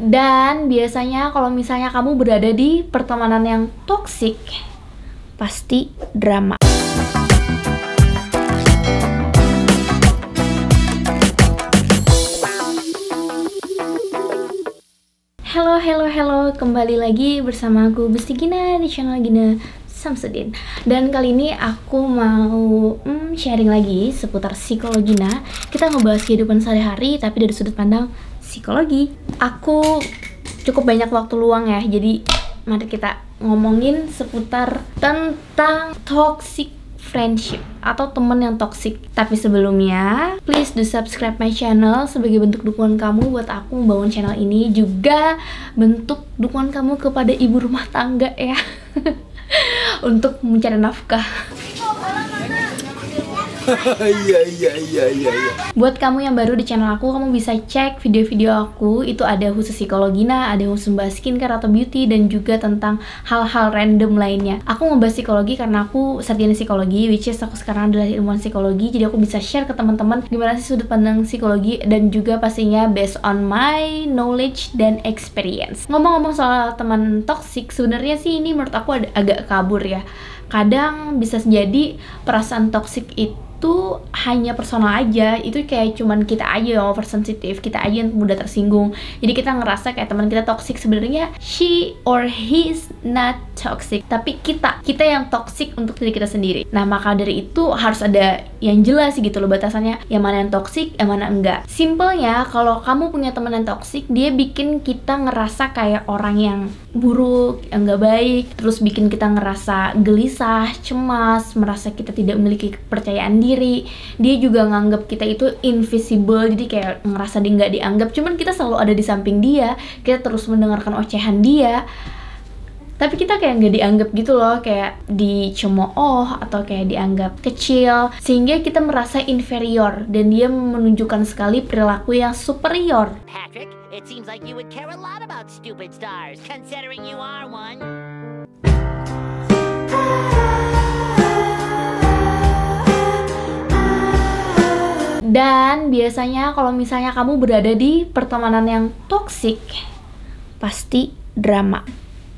Dan biasanya kalau misalnya kamu berada di pertemanan yang toksik, pasti drama. Halo, halo, halo, kembali lagi bersama aku Besti Gina di channel Gina Samsudin. Dan kali ini aku mau hmm, sharing lagi seputar psikologi Nah, kita ngebahas kehidupan sehari-hari tapi dari sudut pandang psikologi Aku cukup banyak waktu luang ya, jadi mari kita ngomongin seputar tentang toxic friendship atau temen yang toxic. Tapi sebelumnya, please do subscribe my channel sebagai bentuk dukungan kamu buat aku membangun channel ini juga bentuk dukungan kamu kepada ibu rumah tangga ya untuk mencari nafkah. Iya iya iya iya iya. Buat kamu yang baru di channel aku, kamu bisa cek video-video aku. Itu ada khusus psikologi, nah ada khusus membahas skincare atau beauty dan juga tentang hal-hal random lainnya. Aku ngebahas psikologi karena aku sarjana psikologi, which is aku sekarang adalah ilmuwan psikologi. Jadi aku bisa share ke teman-teman gimana sih sudut pandang psikologi dan juga pastinya based on my knowledge dan experience. Ngomong-ngomong soal teman toxic, sebenarnya sih ini menurut aku agak kabur ya. Kadang bisa jadi perasaan toxic itu hanya personal aja. Itu kayak cuman kita aja yang oversensitif kita aja yang mudah tersinggung. Jadi kita ngerasa kayak teman kita toxic. Sebenarnya she or he is not toxic tapi kita kita yang toxic untuk diri kita sendiri. Nah maka dari itu harus ada yang jelas gitu loh batasannya. Yang mana yang toxic yang mana enggak. Simpelnya kalau kamu punya teman yang toxic dia bikin kita ngerasa kayak orang yang buruk yang enggak baik. Terus bikin kita ngerasa gelisah cemas merasa kita tidak memiliki kepercayaan diri. Dia juga nganggap kita itu invisible jadi kayak ngerasa dia nggak dianggap. Cuman kita selalu ada di samping dia kita terus mendengarkan ocehan dia. Tapi kita kayak nggak dianggap gitu loh kayak dicemooh atau kayak dianggap kecil. Sehingga kita merasa inferior dan dia menunjukkan sekali perilaku yang superior. Patrick, it seems like you would care a lot about stupid stars, considering you are one. Dan biasanya kalau misalnya kamu berada di pertemanan yang toksik, pasti drama.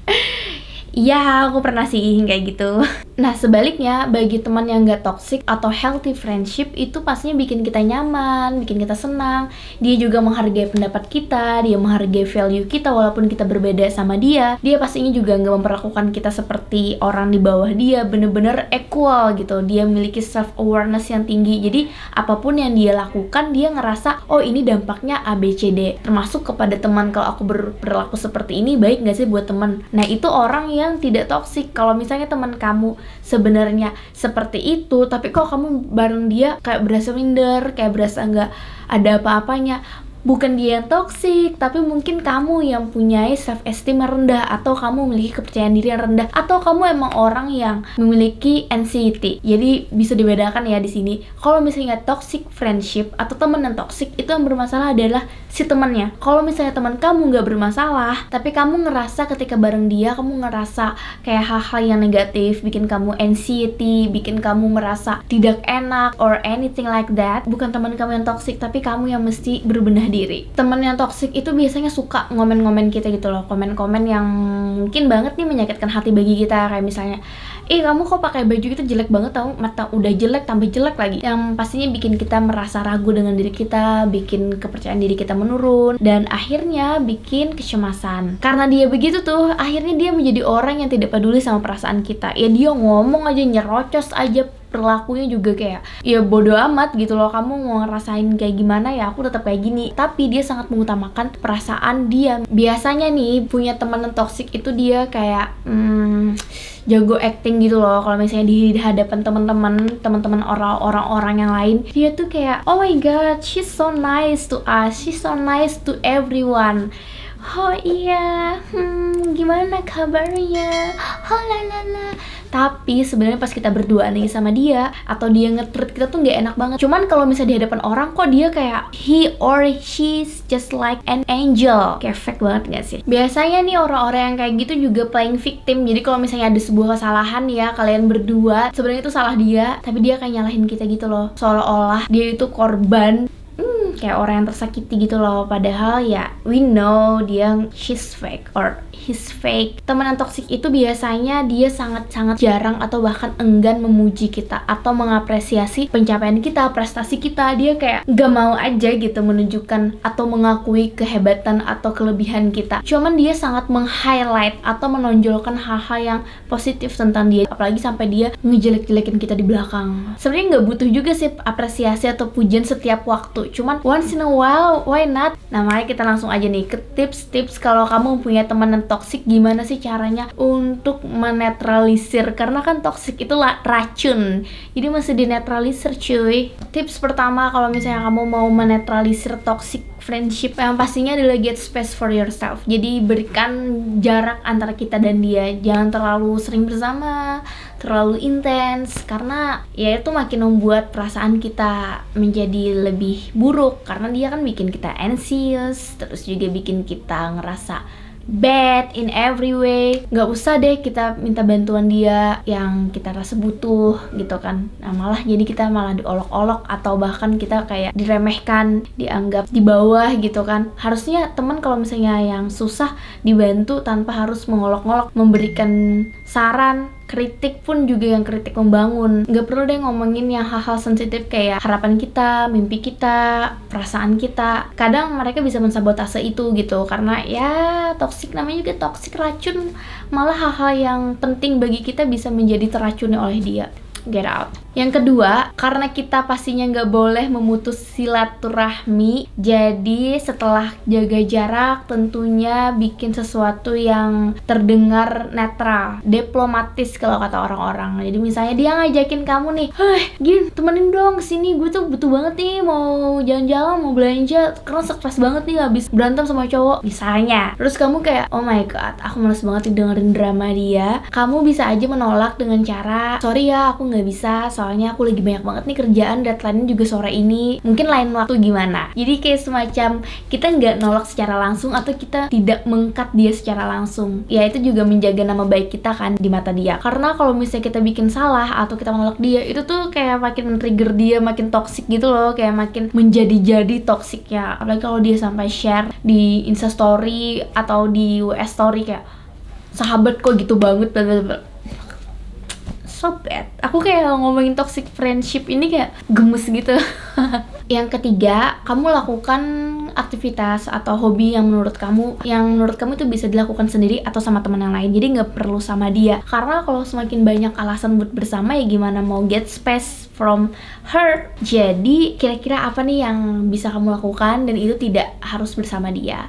Iya, aku pernah sih kayak gitu. Nah, sebaliknya, bagi teman yang gak toxic atau healthy friendship itu pastinya bikin kita nyaman, bikin kita senang. Dia juga menghargai pendapat kita, dia menghargai value kita walaupun kita berbeda sama dia. Dia pastinya juga gak memperlakukan kita seperti orang di bawah dia, bener-bener equal gitu. Dia memiliki self-awareness yang tinggi. Jadi, apa pun yang dia lakukan, dia ngerasa, oh ini dampaknya ABCD. Termasuk kepada teman, kalau aku berperilaku seperti ini, baik gak sih buat teman? Nah, itu orang yang tidak toxic. Kalau misalnya teman kamu sebenarnya seperti itu tapi kok kamu bareng dia kayak berasa minder kayak berasa nggak ada apa-apanya bukan dia yang toksik, tapi mungkin kamu yang punya self esteem rendah atau kamu memiliki kepercayaan diri yang rendah atau kamu emang orang yang memiliki anxiety. Jadi bisa dibedakan ya di sini. Kalau misalnya toxic friendship atau teman yang toxic itu yang bermasalah adalah si temannya. Kalau misalnya teman kamu nggak bermasalah, tapi kamu ngerasa ketika bareng dia kamu ngerasa kayak hal-hal yang negatif, bikin kamu anxiety, bikin kamu merasa tidak enak or anything like that, bukan teman kamu yang toxic, tapi kamu yang mesti berbenah diri. Temen yang toxic itu biasanya suka ngomen-ngomen kita gitu loh, komen-komen yang mungkin banget nih menyakitkan hati bagi kita kayak misalnya, "Eh, kamu kok pakai baju itu jelek banget tau, mata udah jelek tambah jelek lagi." Yang pastinya bikin kita merasa ragu dengan diri kita, bikin kepercayaan diri kita menurun dan akhirnya bikin kecemasan. Karena dia begitu tuh, akhirnya dia menjadi orang yang tidak peduli sama perasaan kita. Ya dia ngomong aja nyerocos aja perilakunya juga kayak ya bodoh amat gitu loh. Kamu mau ngerasain kayak gimana ya aku tetap kayak gini. Tapi dia sangat mengutamakan perasaan dia. Biasanya nih punya teman toxic itu dia kayak hmm, jago acting gitu loh. Kalau misalnya di hadapan teman-teman teman-teman orang-orang orang yang lain dia tuh kayak oh my god she's so nice to us. She's so nice to everyone Oh iya, hmm, gimana kabarnya? Oh la la la. Tapi sebenarnya pas kita berdua nih sama dia atau dia nge-treat kita tuh nggak enak banget. Cuman kalau misalnya di hadapan orang kok dia kayak he or she's just like an angel. Kayak fake banget gak sih? Biasanya nih orang-orang yang kayak gitu juga playing victim. Jadi kalau misalnya ada sebuah kesalahan ya kalian berdua, sebenarnya itu salah dia, tapi dia kayak nyalahin kita gitu loh. Seolah-olah dia itu korban. Hmm, kayak orang yang tersakiti gitu loh. Padahal ya we know dia she's fake or he's fake. Teman yang toxic itu biasanya dia sangat-sangat jarang atau bahkan enggan memuji kita atau mengapresiasi pencapaian kita prestasi kita. Dia kayak gak mau aja gitu menunjukkan atau mengakui kehebatan atau kelebihan kita. Cuman dia sangat meng-highlight atau menonjolkan hal-hal yang positif tentang dia apalagi sampai dia ngejelek-jelekin kita di belakang. Sebenarnya nggak butuh juga sih apresiasi atau pujian setiap waktu cuman once in a while why not? Nah mari kita langsung aja nih ke tips-tips kalau kamu punya teman yang toxic gimana sih caranya untuk menetralisir? Karena kan toxic itu racun. Jadi masih dinetralisir cuy. Tips pertama kalau misalnya kamu mau menetralisir toxic friendship yang pastinya adalah get space for yourself. Jadi berikan jarak antara kita dan dia. Jangan terlalu sering bersama terlalu intens karena ya itu makin membuat perasaan kita menjadi lebih buruk karena dia kan bikin kita anxious terus juga bikin kita ngerasa bad in every way. Nggak usah deh kita minta bantuan dia yang kita rasa butuh gitu kan. Nah malah jadi kita malah diolok-olok atau bahkan kita kayak diremehkan dianggap di bawah gitu kan. Harusnya teman kalau misalnya yang susah dibantu tanpa harus mengolok-olok memberikan saran kritik pun juga yang kritik membangun. Nggak perlu deh ngomongin yang hal-hal sensitif kayak harapan kita mimpi kita perasaan kita. Kadang mereka bisa mensabotase itu gitu karena ya toksik namanya juga toksik racun. Malah hal-hal yang penting bagi kita bisa menjadi teracuni oleh dia. Get out yang kedua, karena kita pastinya nggak boleh memutus silaturahmi, jadi setelah jaga jarak tentunya bikin sesuatu yang terdengar netral, diplomatis kalau kata orang-orang. Jadi misalnya dia ngajakin kamu nih, heh, gin temenin dong sini, gue tuh butuh banget nih mau jalan-jalan, mau belanja, karena stres banget nih habis berantem sama cowok, misalnya. Terus kamu kayak, oh my god, aku males banget dengerin drama dia. Kamu bisa aja menolak dengan cara, sorry ya, aku nggak bisa, soalnya aku lagi banyak banget nih kerjaan deadline juga sore ini. Mungkin lain waktu gimana? Jadi kayak semacam kita nggak nolak secara langsung atau kita tidak mengkat dia secara langsung. Ya itu juga menjaga nama baik kita kan di mata dia. Karena kalau misalnya kita bikin salah atau kita menolak dia itu tuh kayak makin men-trigger dia makin toxic gitu loh. Kayak makin menjadi-jadi toxic ya apalagi kalau dia sampai share di insta story atau di WS story kayak sahabat kok gitu banget so bad aku kayak ngomongin toxic friendship ini kayak gemes gitu. Yang ketiga kamu lakukan aktivitas atau hobi yang menurut kamu yang menurut kamu itu bisa dilakukan sendiri atau sama teman yang lain. Jadi nggak perlu sama dia. Karena kalau semakin banyak alasan buat bersama ya gimana mau get space from her? Jadi kira-kira apa nih yang bisa kamu lakukan dan itu tidak harus bersama dia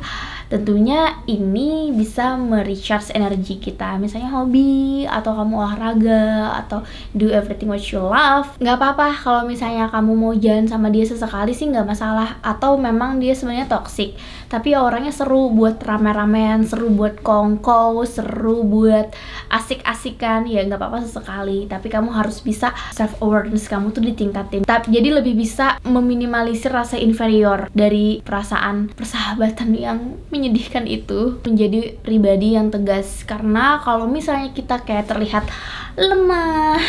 tentunya ini bisa merecharge energi kita. Misalnya hobi atau kamu olahraga atau do everything what you love. Nggak apa-apa kalau misalnya kamu mau jalan sama dia sesekali sih nggak masalah. Atau memang dia sebenarnya toxic tapi orangnya seru buat rame-ramean seru buat kongko seru buat asik-asikan. Ya nggak apa-apa sesekali tapi kamu harus bisa self awareness kamu tuh ditingkatin. Tapi jadi lebih bisa meminimalisir rasa inferior dari perasaan persahabatan yang menyedihkan itu menjadi pribadi yang tegas. Karena kalau misalnya kita kayak terlihat lemah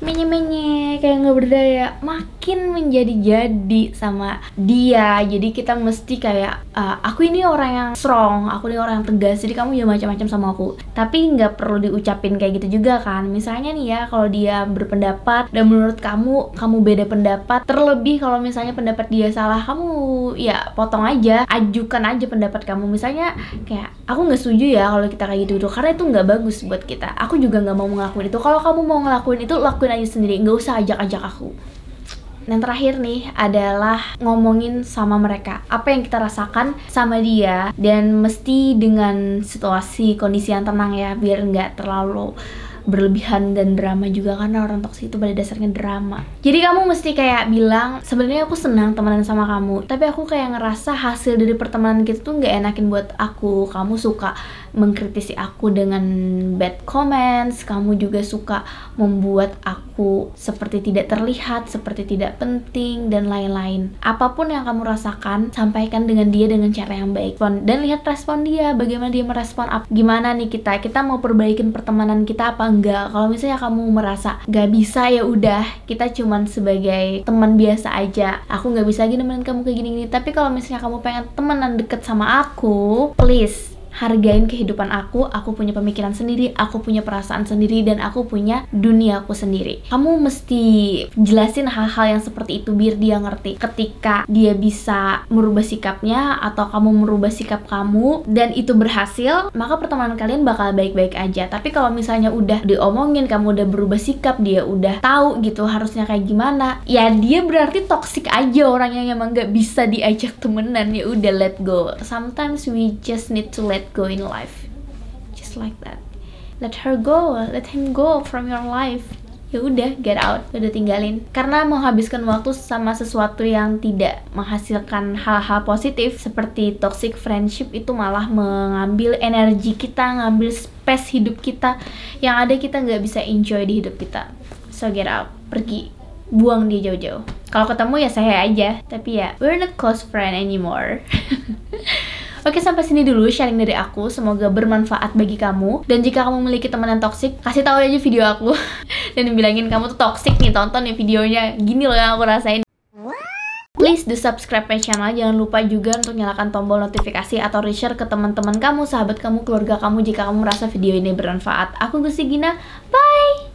menye-menye kayak nggak berdaya. Makin menjadi-jadi sama dia. Jadi kita mesti kayak uh, aku ini orang yang strong aku ini orang yang tegas jadi kamu jangan macam-macam sama aku. Tapi nggak perlu diucapin kayak gitu juga kan. Misalnya nih ya kalau dia berpendapat dan menurut kamu kamu beda pendapat terlebih kalau misalnya pendapat dia salah kamu ya potong aja ajukan aja pendapat kamu. Misalnya kayak aku nggak setuju ya kalau kita kayak gitu gitu karena itu nggak bagus buat kita. Aku juga nggak mau ngelakuin itu. Kalau kamu mau ngelakuin itu lakuin aja sendiri nggak usah ajak-ajak aku. Yang terakhir nih adalah ngomongin sama mereka. Apa yang kita rasakan sama dia dan mesti dengan situasi kondisi yang tenang ya biar nggak terlalu berlebihan dan drama juga karena orang toksik itu pada dasarnya drama. Jadi kamu mesti kayak bilang sebenarnya aku senang temenan sama kamu tapi aku kayak ngerasa hasil dari pertemanan kita tuh nggak enakin buat aku kamu suka mengkritisi aku dengan bad comments, kamu juga suka membuat aku seperti tidak terlihat, seperti tidak penting dan lain-lain. Apa pun yang kamu rasakan, sampaikan dengan dia dengan cara yang baik. Dan lihat respon dia, bagaimana dia merespon apa. Gimana nih kita? Kita mau perbaikin pertemanan kita apa enggak kalau misalnya kamu merasa gak bisa ya udah kita cuman sebagai teman biasa aja aku nggak bisa lagi nemenin kamu kayak gini-gini tapi kalau misalnya kamu pengen temenan deket sama aku please hargain kehidupan aku, aku punya pemikiran sendiri, aku punya perasaan sendiri, dan aku punya dunia aku sendiri. Kamu mesti jelasin hal-hal yang seperti itu biar dia ngerti. Ketika dia bisa merubah sikapnya atau kamu merubah sikap kamu dan itu berhasil, maka pertemanan kalian bakal baik-baik aja. Tapi kalau misalnya udah diomongin, kamu udah berubah sikap, dia udah tahu gitu harusnya kayak gimana, ya dia berarti toxic aja orang yang emang gak bisa diajak temenan ya udah let go. Sometimes we just need to let go in life. Just like that. Let her go. Let him go from your life. Ya udah get out. Udah tinggalin. Karena menghabiskan waktu sama sesuatu yang tidak menghasilkan hal-hal positif seperti toxic friendship itu malah mengambil energi kita ngambil space hidup kita yang ada kita nggak bisa enjoy di hidup kita. So get out. Pergi. Buang dia jauh-jauh. Kalau ketemu ya saya aja. Tapi ya we're not close friend anymore Oke sampai sini dulu sharing dari aku. Semoga bermanfaat bagi kamu. Dan jika kamu memiliki teman yang toxic Kasih tahu aja video aku. Dan bilangin kamu tuh toxic nih Tonton nih videonya. Gini loh yang aku rasain. Please do subscribe my channel. Jangan lupa juga untuk nyalakan tombol notifikasi Atau reshare ke teman-teman kamu Sahabat kamu, keluarga kamu Jika kamu merasa video ini bermanfaat. Aku Gusti Gina. Bye